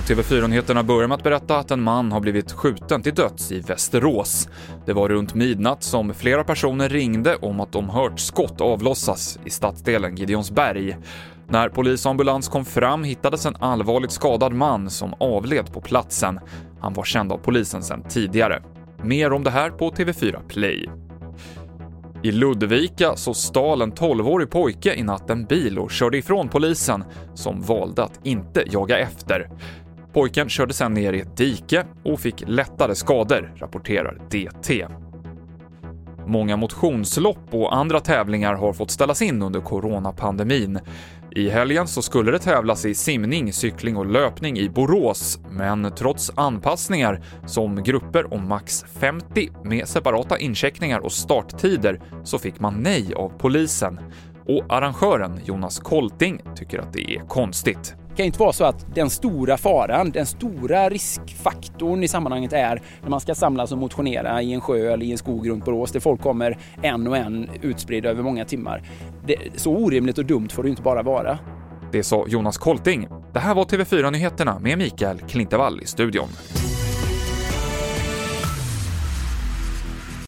TV4-nyheterna börjar med att berätta att en man har blivit skjuten till döds i Västerås. Det var runt midnatt som flera personer ringde om att de hört skott avlossas i stadsdelen Gideonsberg. När polis och ambulans kom fram hittades en allvarligt skadad man som avled på platsen. Han var känd av polisen sedan tidigare. Mer om det här på TV4 Play. I Ludvika så stal en 12-årig pojke i natt en bil och körde ifrån polisen, som valde att inte jaga efter. Pojken körde sedan ner i ett dike och fick lättare skador, rapporterar DT. Många motionslopp och andra tävlingar har fått ställas in under coronapandemin. I helgen så skulle det tävlas i simning, cykling och löpning i Borås, men trots anpassningar som grupper om max 50 med separata incheckningar och starttider så fick man nej av polisen. Och arrangören Jonas Kolting tycker att det är konstigt. Det kan inte vara så att den stora faran, den stora riskfaktorn i sammanhanget är när man ska samlas och motionera i en sjö eller i en skog runt Borås där folk kommer en och en utspridda över många timmar. Det, så orimligt och dumt får det inte bara vara. Det sa Jonas Kolting. Det här var TV4 Nyheterna med Mikael Klintevall i studion.